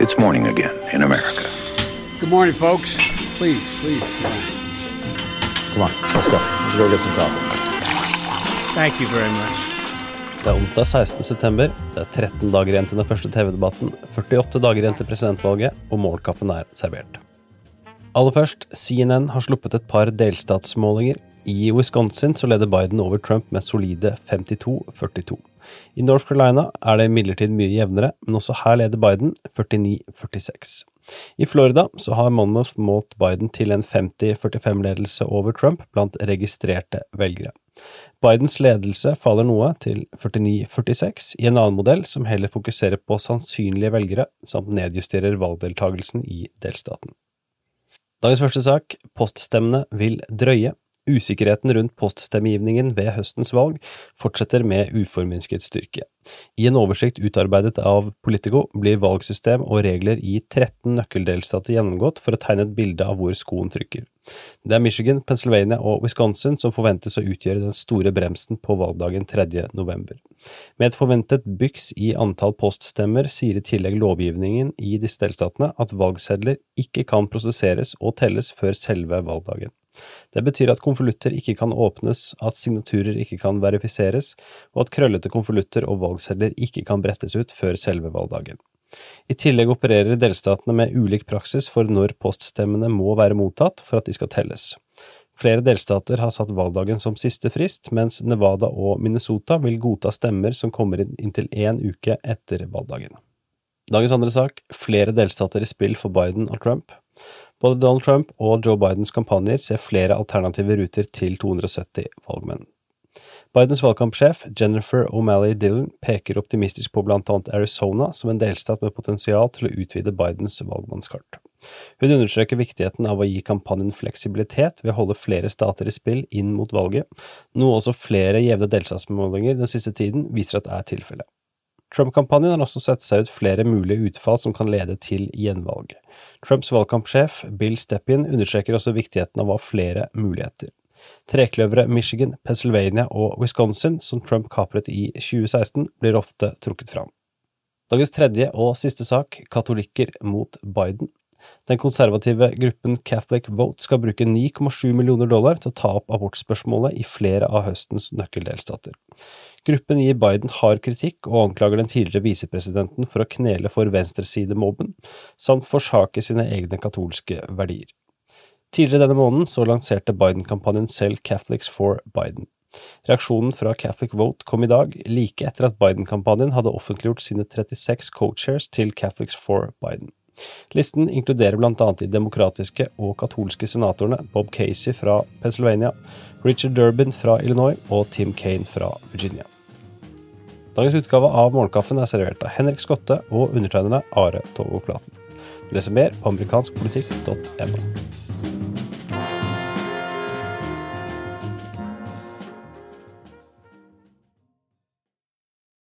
It's morning again in America. Good morning, folks. Please, please. Come on, let's go. Let's go get some coffee. Thank you very much. Det er onsdag 16. september. Det er 13 dager igjen til den første TV-debatten, 48 dager igjen til presidentvalget, og målkaffen er servert. Aller først, CNN har sluppet et par delstatsmålinger. I Wisconsin så leder Biden over Trump med solide 52-42. I North Carolina er det imidlertid mye jevnere, men også her leder Biden 49-46. I Florida så har Monmouth målt Biden til en 50-45-ledelse over Trump blant registrerte velgere. Bidens ledelse faller noe, til 49-46, i en annen modell som heller fokuserer på sannsynlige velgere, samt nedjusterer valgdeltagelsen i delstaten. Dagens første sak, poststemmene vil drøye. Usikkerheten rundt poststemmegivningen ved høstens valg fortsetter med uforminsket styrke. I en oversikt utarbeidet av Politico blir valgsystem og regler i 13 nøkkeldelstater gjennomgått for å tegne et bilde av hvor skoen trykker. Det er Michigan, Pennsylvania og Wisconsin som forventes å utgjøre den store bremsen på valgdagen 3. november. Med et forventet byks i antall poststemmer sier i tillegg lovgivningen i disse delstatene at valgsedler ikke kan prosesseres og telles før selve valgdagen. Det betyr at konvolutter ikke kan åpnes, at signaturer ikke kan verifiseres, og at krøllete konvolutter og valgsedler ikke kan brettes ut før selve valgdagen. I tillegg opererer delstatene med ulik praksis for når poststemmene må være mottatt for at de skal telles. Flere delstater har satt valgdagen som siste frist, mens Nevada og Minnesota vil godta stemmer som kommer inn inntil én uke etter valgdagen. Dagens andre sak, flere delstater i spill for Biden og Trump. Både Donald Trump og Joe Bidens kampanjer ser flere alternative ruter til 270 valgmenn. Bidens valgkampsjef Jennifer O'Malley Dillon peker optimistisk på blant annet Arizona som en delstat med potensial til å utvide Bidens valgmannskart. Hun understreker viktigheten av å gi kampanjen fleksibilitet ved å holde flere stater i spill inn mot valget, noe også flere jevne delstatsmålinger den siste tiden viser at er tilfellet. Trump-kampanjen har også sett seg ut flere mulige utfall som kan lede til gjenvalg. Trumps valgkampsjef Bill Steppin understreker også viktigheten av å ha flere muligheter. Trekløveret Michigan, Pennsylvania og Wisconsin, som Trump kapret i 2016, blir ofte trukket fram. Dagens tredje og siste sak, katolikker mot Biden. Den konservative gruppen Catholic Vote skal bruke 9,7 millioner dollar til å ta opp abortspørsmålet i flere av høstens nøkkeldelstater. Gruppen gir Biden hard kritikk og anklager den tidligere visepresidenten for å knele for venstresidemobben, samt forsake sine egne katolske verdier. Tidligere denne måneden så lanserte Biden-kampanjen selv Catholics for Biden. Reaksjonen fra Catholic Vote kom i dag, like etter at Biden-kampanjen hadde offentliggjort sine 36 co-chairs til Catholics for Biden. Listen inkluderer blant annet de demokratiske og katolske senatorene Bob Casey fra Pennsylvania, Richard Durbin fra Illinois og Tim Kane fra Virginia. Dagens utgave av Morgenkaffen er servert av Henrik Skotte og undertegnede Are Tovo Klaten. Leser mer på amerikanskpolitikk.no.